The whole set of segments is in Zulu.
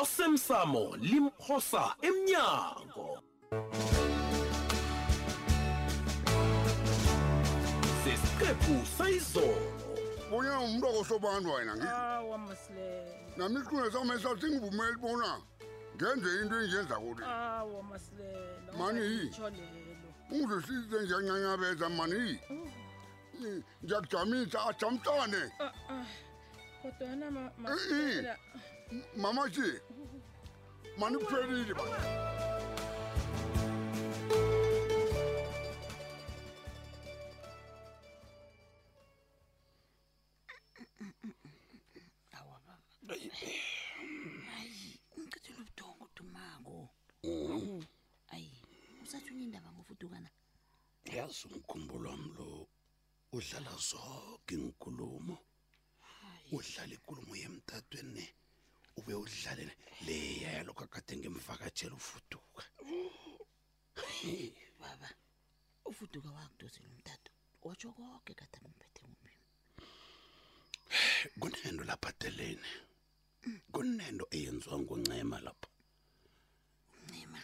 osemsamo limphosa emnyango. Sesiqephu sayizolo. Bonya umntu akosobantu wena awa masileyo nami isiqunde samehla singivumeli bona ngenze into enjenza kule awa masileyo mani ungizwisise ngiyancancabeza mani ngiyakujamisa ajamisane ah, ah. kodwana eh, eh. Na Eh, masilela. Mama ji. Mani kuphelile bani. ngicithela ubudongo udumako Awu, ayi usathunye indaba ngofudukana yazi umkhumbulo wami lo udlala zonke inkulumo udlala inkulumo yemtatweni udlale leya yalokho akade ngimvakatshela ufuduka baba ufuduka wakudosela umtato. Watsho konke kade amphethe kumbi kunento lapha deleni kunento eyenziwa ngoncema lapha. Ncema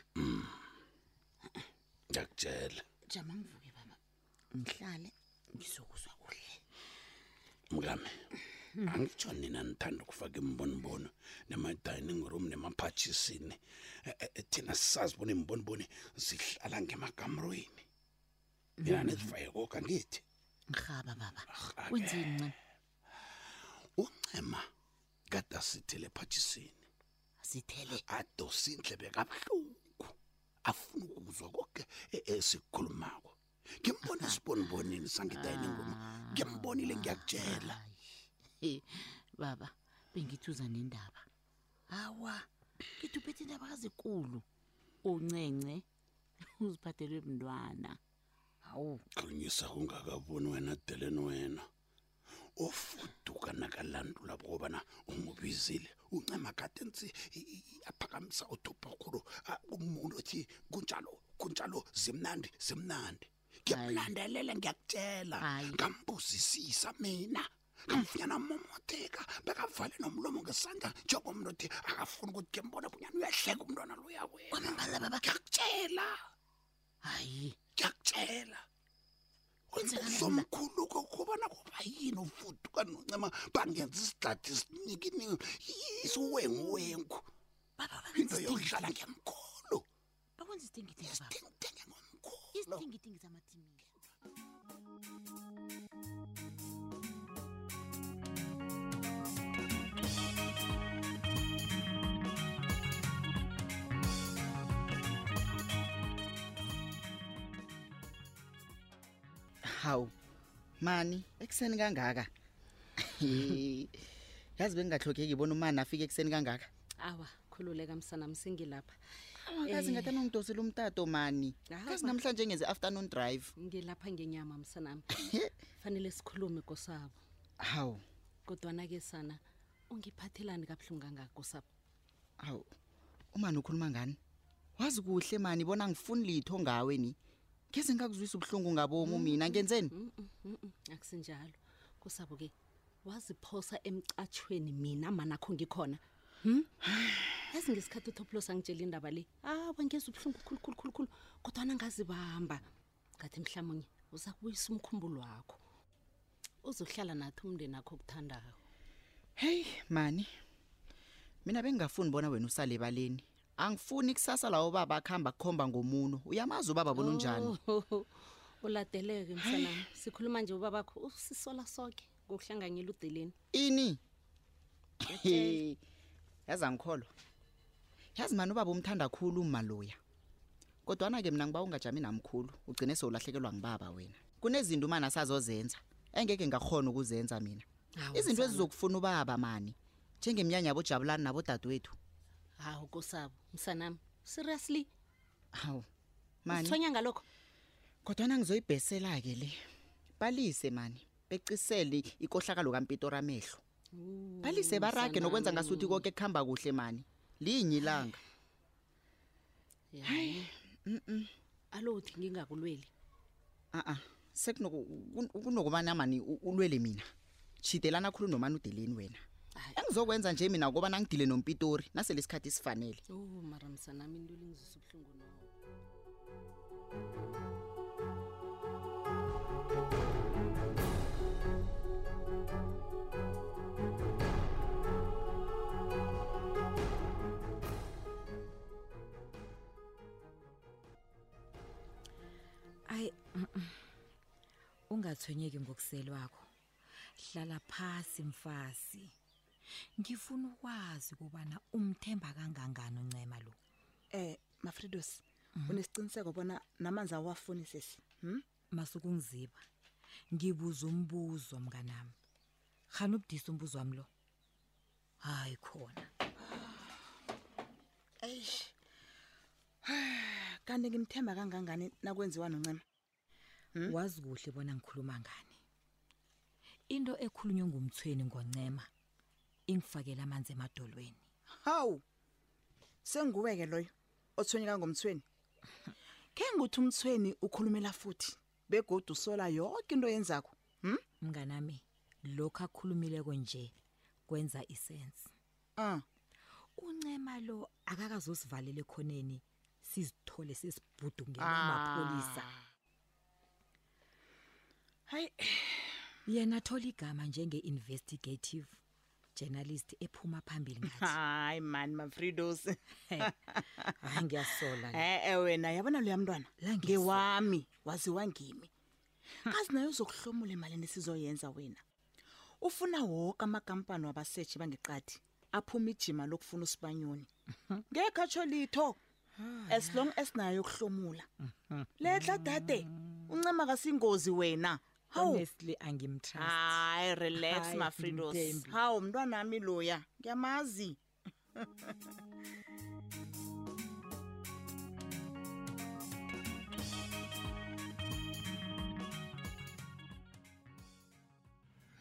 ngiyakutshela. Jama ngivuke baba. Ngihlale ngizokuzwa kuhle. Mkami angitsho nina nithanda ukufaka imboniboni nema-dining room nemaphathisini Eh, eh, thina sisazi bona imboniboni zihlala ngemakamrweni mina nizifaye koke angithi. Ngihaba baba. Arhake. wenzeni ncema uncema kade asithele ephathisini sithele adosa indlebe kabuhlungu. Afuna ukuzwa konke e- esikukhulumako ngimbona sibonibonini sangidining room. Ngimbonile ngiyakutshela He, baba bengithuza nendaba. Hawa ngithi uphethe indaba kazikulu uncence uziphathelwe mntwana. Hawu khulunyisa kungakaboni wena deleni wena. Ofuduka nakalandula kobana umubizile. Uncema kade nsi aphakamisa uthuphakhulu umuntu othi kunjalo kunjalo zimnandi zimnandi. Ngiyamlandelela ngiyakutshela ngambuzisisa mina. Ngamfunyana momotheka bekavale nomlomo ngesandla. Njengomuntu othi akafuni ukuthi ngembona bunyana uyahleka umntwana loya wena kwamambala baba. Ngiyakutshela. Hayi. Ngiyakutshela. Kwenzekani na? somkhulu kokubana kuba yini ufuduka noncema bangenza isidadi sinikini isuwenguwengu baba into yokudlala ngemkhulu bakwenza isithengithenge baba isithengithenge ngomkhulu. Isithengithenge zamathimini hawu mani ekuseni kangaka? Yazi bengingahlogeki ibona umani afike ekuseni kangaka? Awa khululeka msanami singilapha kazi ngathi anongidosela umtato mani. Hawa. kazi namhlanje ngenze afternoon drive. Ngilapha ngenyama msanami. Fanele sikhulume kosabo. Hawu. Kodwana-ke sana ungiphathelani kabuhlungu kangaka kosabo hawu umani ukhuluma ngani? Wazi kuhle mani bona ngifuni litho ngawe ni ngeze ngakuzwisa ubuhlungu ngabomu mina ngenzeni? Mm, mm, mm, mm, akusinjalo kosabo-ke waziphosa emcatshweni mina manakho ngikhona. Hm yazi ngesikhathi utoplos angitshela indaba le awa ngeza ubuhlungu khulukhulukhulukhulu kodwana ngazibamba ngathi mhlamunye uza kubuyisa umkhumbulo wakho. Uzohlala nathi umndeni akho okuthandako. Heyi mani. Mina bengingafuni bona wena usale ebaleni. Angifuni kusasa lawo baba akuhamba kukhomba ngomuno uyamazi ubaba bona unjani? Oh, uladeleke msanami sikhuluma nje ubabakho. Usisola soke ngokuhlanganyela udeleni. Ini? Yazi angikholwa. Yazi mani ubaba umthanda khulu umaloya kodwana-ke mina ngiba ungajami namkhulu ugcine sewulahlekelwa ngibaba wena. Kunezinto umani asazozenza engeke ngakhona ukuzenza mina. Izinto ezizokufuna ubaba mani njengemnyanya yabojabulani nabodadewethu. Hawu kosabo msanami seriously? Hawu mani? Usithonya ngalokho? Kodwana ngizoyibhesela-ke le. Balise mani becisele ikohlakalo kampitora amehlo. Balise barage nokwenza ngasuthi konke kuhamba kuhle mani. Linye ilanga. Hayi alo uthi ngingakulweli. A-a sekunokubana mani u- ulwele mina. Chidelana khulu nomani udeleni wena. Engizokwenza nje mina ngoba nangidile nompitori nasele isikhathi sifanele oh mara msanami into lingizisa ubuhlungu no Ay ungathwenyeki ngokuselwakho. Hlala phasi mfasi. Ngifuna ukwazi kubana umthemba kangangani uncema lo. Eh Mafridos unesiciniseko bona namanzi awafuni sisi. Hm? Masukungiziba. Ngibuza umbuzo mnganami. Khana ubudisa umbuzo wami lo. Hayi khona. Eish. Kanti ngimthemba kangangani nakwenziwa noncema? Wazi kuhle bona ngikhuluma ngani. Into ekhulunywa ngumthweni ngoncema ingifakela amanzi emadolweni. Hawu. Senguweke loyo othonyeka ngomthweni. Ke nguthi umthweni ukhulumela futhi begodu sola yonke into yenzako. Hm? Mnganami lokho akhulumileko nje kwenza isense. Ah. Uncema lo akakazosivalela ekhoneni sizithole sesibhudungela Ah. amapholisa. Hayi Yena thola igama njenge investigative journalist ephuma phambili ngathi. hayi man Mafridos. Hayi ngiyasola. la. Eh eh wena yabona lo yamntwana ngewami waziwa ngimi kazi nayo uzokuhlomula imali nesizoyenza wena? Ufuna wonke amakampani wabaseshi bangeqadi aphuma ijima lokufuna usibanyoni. Ngekhatsho litho as long as nayo yokuhlomula letla dade uncema kasingozi wena. Honestly angimtrust. hayi relax mafridos hawu mntwana wami loya ngiyamazi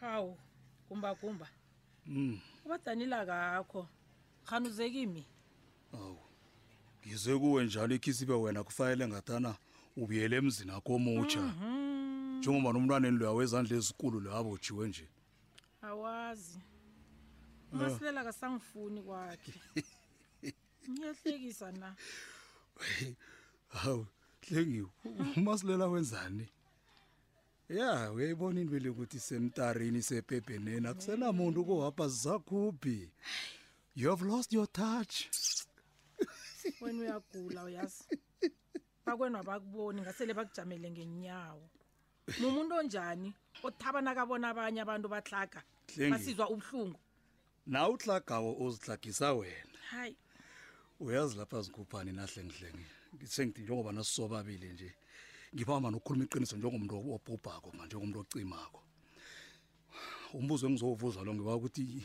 hawu kumba kumba Mm. ubadanila kakho khanuzekimi Awu. Ngize kuwe njalo ikhisibe wena kufanele ngathana ubuyele emzini akho omutsha. Njengoba nomntwaneni lo wezandla ezikulu lo abojiwe nje. awazi umasilela kasangifuni kwakhe ngiyahlekisa na Hawu, hlengi umasilela wenzani? Ya, uyayibona into le ukuthi semtarini sephepeneni akusenamuntu kohapha zakhuphi. You have lost your touch. wena uyagula uyazi bakwenwa bakuboni ngasele bakujamele ngenyawo mumuntu onjani othaba nakabona abanye abantu bahlaga Hlengi. basizwa ubuhlungu. Na uhlagawo ozihlagisa wena. hayi. Uyazi lapha zikhuphani nahle ngihlenge. Ngisengithi njengoba nasisobabili nje ngibamba nokukhuluma iqiniso njengomuntu obhubhako manje njengomuntu ocimako. Umbuzo engizowuvuza lo ngiba ukuthi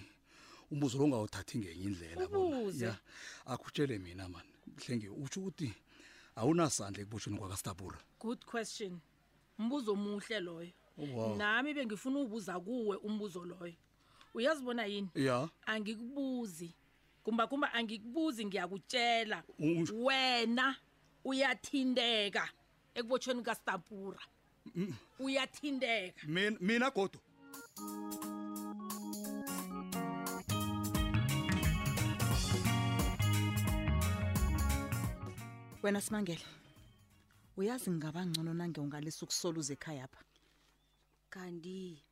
umbuzo lo ungawuthathi ngenye indlela ya akutshele mina man hlenge utsho ukuthi awunasandla ekubotshweni kwakastabura. Good question mbuzo omuhle loyo. Wow. nami bengifuna ubuza kuwe umbuzo loyo. Uyazibona yini? Ya. Angikubuzi. Kumba kumba angikubuzi ngiyakutshela. Wena uyathindeka ekubotshweni kastapura uyathindeka. Mina mina godo wena simangele uyazi ngingaba ngcono nange ungalisa ukusoluza ekhaya apha? Kanti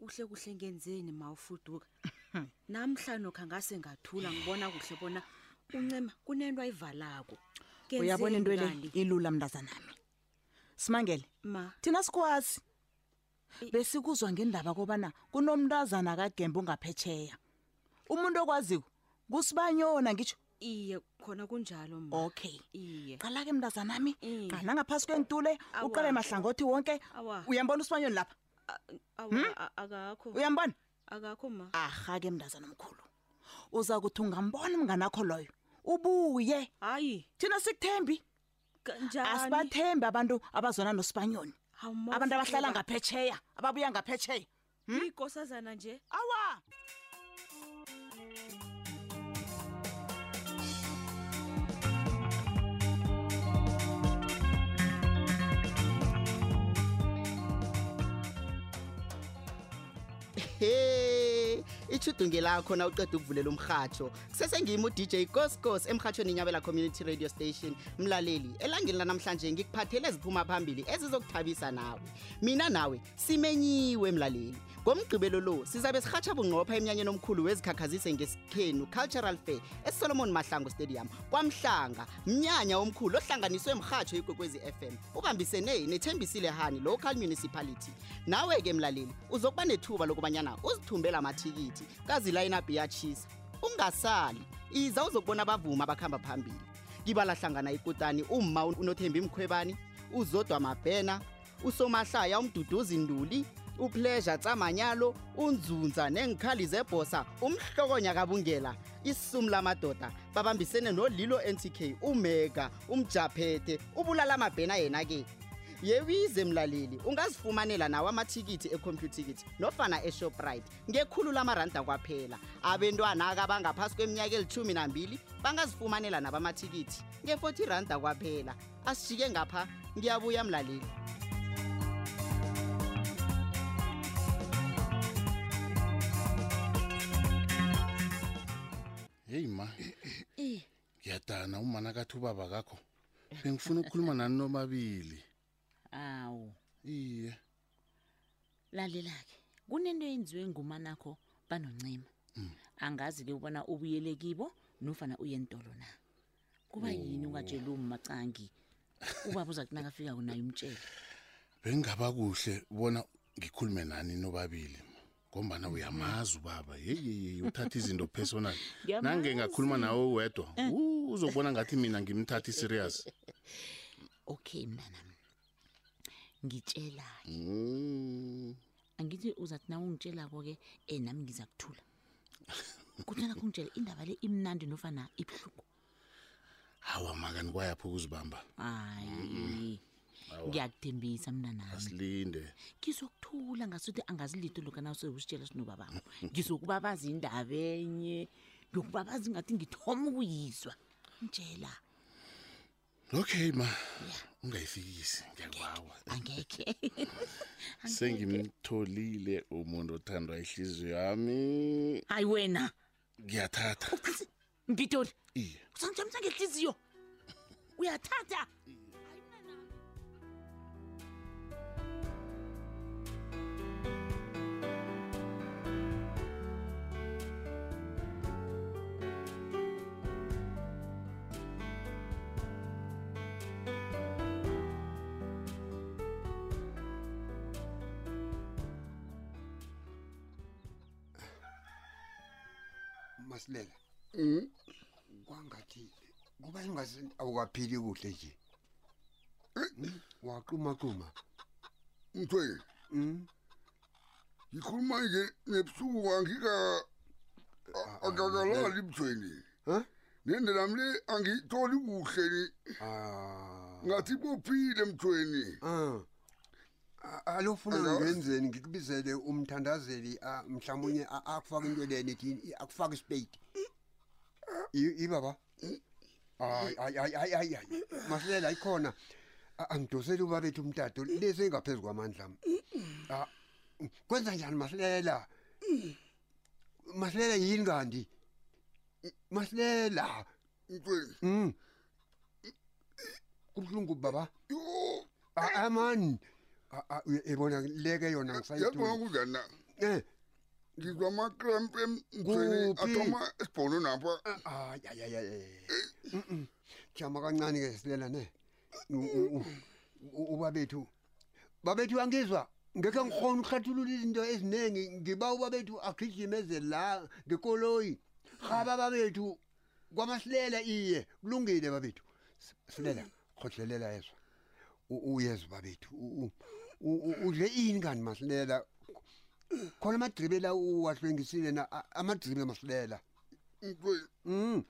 uhle kuhle ngenzeni mawufuduka namhla nokho angase ngathula ngibona kuhle bona uncema kunento ayivalako. Uyabona into le? ilula mntazanami simangele ma. thina sikwazi. Besikuzwa ngendaba kobana kunomntazana kagembe ungaphetsheya umuntu okwaziko kusibanyona ngitsho iye khona kunjalo ma. Okay. Iye. Qala-ke mntazanami Mm. qala ngaphasi kwentule uqale mahlangothi wonke. Uyambona usibanyoni lapha? A- akakho. Uyambona? Akakho ma. Aha-ke mntazana omkhulu uza kuthi ungambona umnganakho loyo. Ubuye. Hayi. Thina sikuthembi. Asibathembi abantu abazona nosibanyoni. Ma abantu abahlala ngaphetsheya ababuya ngaphetsheya ikosazana nje. Awa Hey! Ichudunge lakho na uqeda ukuvulela umhatsho kusesengima uDJ Goskos emrhatshweni inyabela Community Radio Station. Mlaleli elangeni lanamhlanje ngikuphathele eziphuma phambili ezizokuthabisa nawe. Mina nawe simenyiwe mlaleli. Ngomgqibelo lo sizabe sirhatsha bunqopha emnyanyeni omkhulu wezikhakhazise ngesikhenu cultural fair esolomon mahlango stadium kwamhlanga mnyanya omkhulu ohlanganiswe mrhatsho ikwekwezi fm ubambisene nethembisile hani local municipality. Nawe-ke mlaleli uzokuba nethuba lokubanyana uzithumbela amathikithi kazilayinabhi yachisa ungasali iza uzokubona abavuma abakuhamba phambili. Kibala hlangana ikutani umma unothembi mkhwebani uzodwa mabhena usomahlaya umduduzi nduli upleasure tsamanyalo unzunza nengikhali zebhosa umhlokonya kabungela isumu lamadoda babambisene nolilo ntk umega umjaphethe ubulala amabhena yena-ke. Yewize mlaleli ungazifumanela nawo amathikithi ecomputikit nofana eshoprite. Ngekhulu lamaranda kwaphela. Abentwana-ke abangaphasi kweminyaka elithumi nambili bangazifumanela nabo amathikithi. Nge-40 randa kwaphela. Asijike ngapha. Ngiyabuya mlaleli. Heyi ma. Ngiyadana umana kathi ubaba kakho. Bengifuna ukukhuluma nani nobabili. Iye. Lalela-ke kunento eyenziwe ngumanakho banoncema angazi-ke ubona ubuyele kibo nofana uye entolo na. Kuba yini ungatsheli umacangi ubaba uza kuthi nakafika naye umtshele bengingaba kuhle bona ngikhulume nani nobabili ngombana uyamazi ubaba. Yeyeye uthatha izinto personal nange ngakhuluma nawe wedwa uh, uzobona ngathi mina ngimthathi serious. Okay mnanami ngitshela Mm. angithi uzathi na ungitshelako-ke um nami ngiza kuthula kuthi nakho ungitshele indaba le imnandi nofana ibuhlungu. Hawa makani kwayaphi ukuzibamba? Hayi ngiyakuthembisa mnanami asilinde. Ngizokuthula ngasuthi angazilito lokhu nawusewusitshela sinobababo ngizokubabaza indaba enye ngiyokubabaza ngathi ngithoma ukuyizwa. Mtshela okay ma. Ungayifikisi. Ngiyakwawa. Angekhe sengimtholile umuntu othandwa ihliziyo yami. Hayi wena. Ngiyathatha. Mpitoli iye. Usangijamisa ngehliziyo. Uyathatha awukaphili kuhle nje. Waqumaquma. Mthweni mm. ngikhuluma nje nebusuku angika ah, ah, akakalali ah, mthweni. nende lami le angiyitholi kuhle ni. Ngathi bophile mthweni. Alofuna ngenzeni? Ngikubizele umthandazeli mhlawumunye akufaka into lenithi akufaka isipeyiti eh? ibaba? Eh? Ay ay ay. ay. Masilela ayikhona. A- Angidoseli ubabethu umtato lesi engaphezulu kwamandla. Ah. Kwenza njani masilela? Masilela yini kanti? Masilela. mthweni Mm. Kubhlungu baba. Ah man. Ah ebona leke yona yabona ngisayithola. kunjani na Eh. Ngizwa amacramp Kuphi? athoma esibhono napha Ah ya ya ya. Mhm. Jama kancane ke silela ne. Ubabethu. Babethu angizwa. Ngeke ngikhona ukuhlathulula izinto eziningi ngiba ubabethu agijimeze la ngekoloyi. Khaba babethu kwamasilela iye kulungile babethu. Silela khohlelela yezwa. Uyezwa babethu. Udle ini kanti masilela? Khona amadribela uwahlwengisile na? Amadribe masilela. Mm.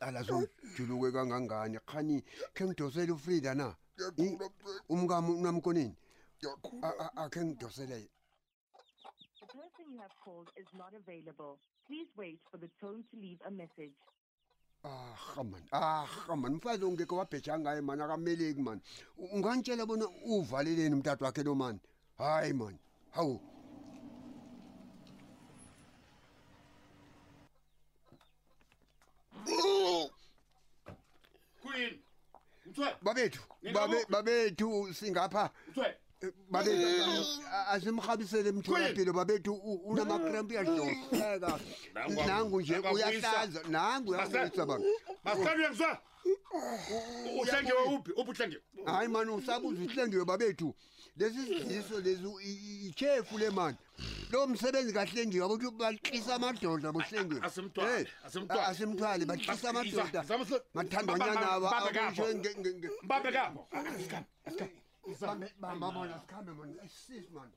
Ala so juluke kangangani? Khani ke ngidosele uFrida na? Umkami unamkonini akhe ngidosele The person you have called is not available. Please wait for the tone to leave a message. ah man. Ah man. Mfazi ongeke wabheja ngaye man. Akameleki man. U- ungantshela bona uvaleleni umntatu wakhe lo man? Hayi man. Hawu kuyini babethu babethu singapha. Eh, babethu asimrhabisele emtholapilo babethu unamakrampi uyadloseka nangu nje uyahlaza nangu uyahlusa bantu uhlengewe uphi? Uphi uhlengewe hayi mani usabuza uhlengewe babethu lesi siziso lesi ichefu le manje lo msebenzi kahlenjiwe ukuthi bahlisa amadoda bohlenjiwe asimthwale bahlisa amadoda. Mathandanyana aba babekapho bamba bona sikhambe mona sis manje